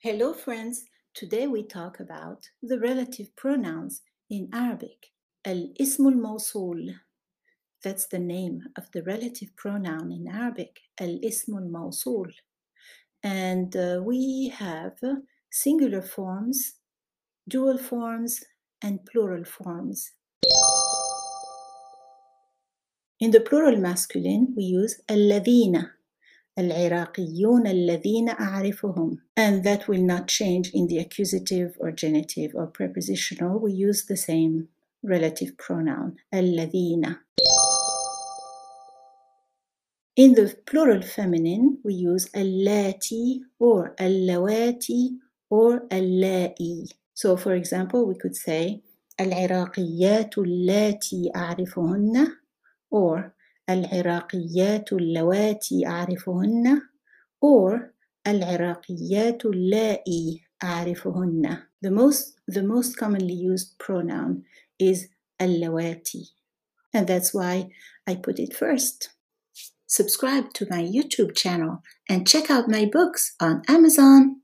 Hello, friends. Today we talk about the relative pronouns in Arabic. Al Ismul mausul. That's the name of the relative pronoun in Arabic. Al Ismul mausul. And uh, we have singular forms, dual forms, and plural forms. In the plural masculine, we use alladhina العراقيون الذين أعرفهم and that will not change in the accusative or genitive or prepositional we use the same relative pronoun الذين in the plural feminine we use اللاتي or اللواتي or اللائي so for example we could say العراقيات اللاتي أعرفهن or العراقيات اللواتي أعرفهن or العراقيات اللائي أعرفهن the most the most commonly used pronoun is اللواتي and that's why I put it first subscribe to my YouTube channel and check out my books on Amazon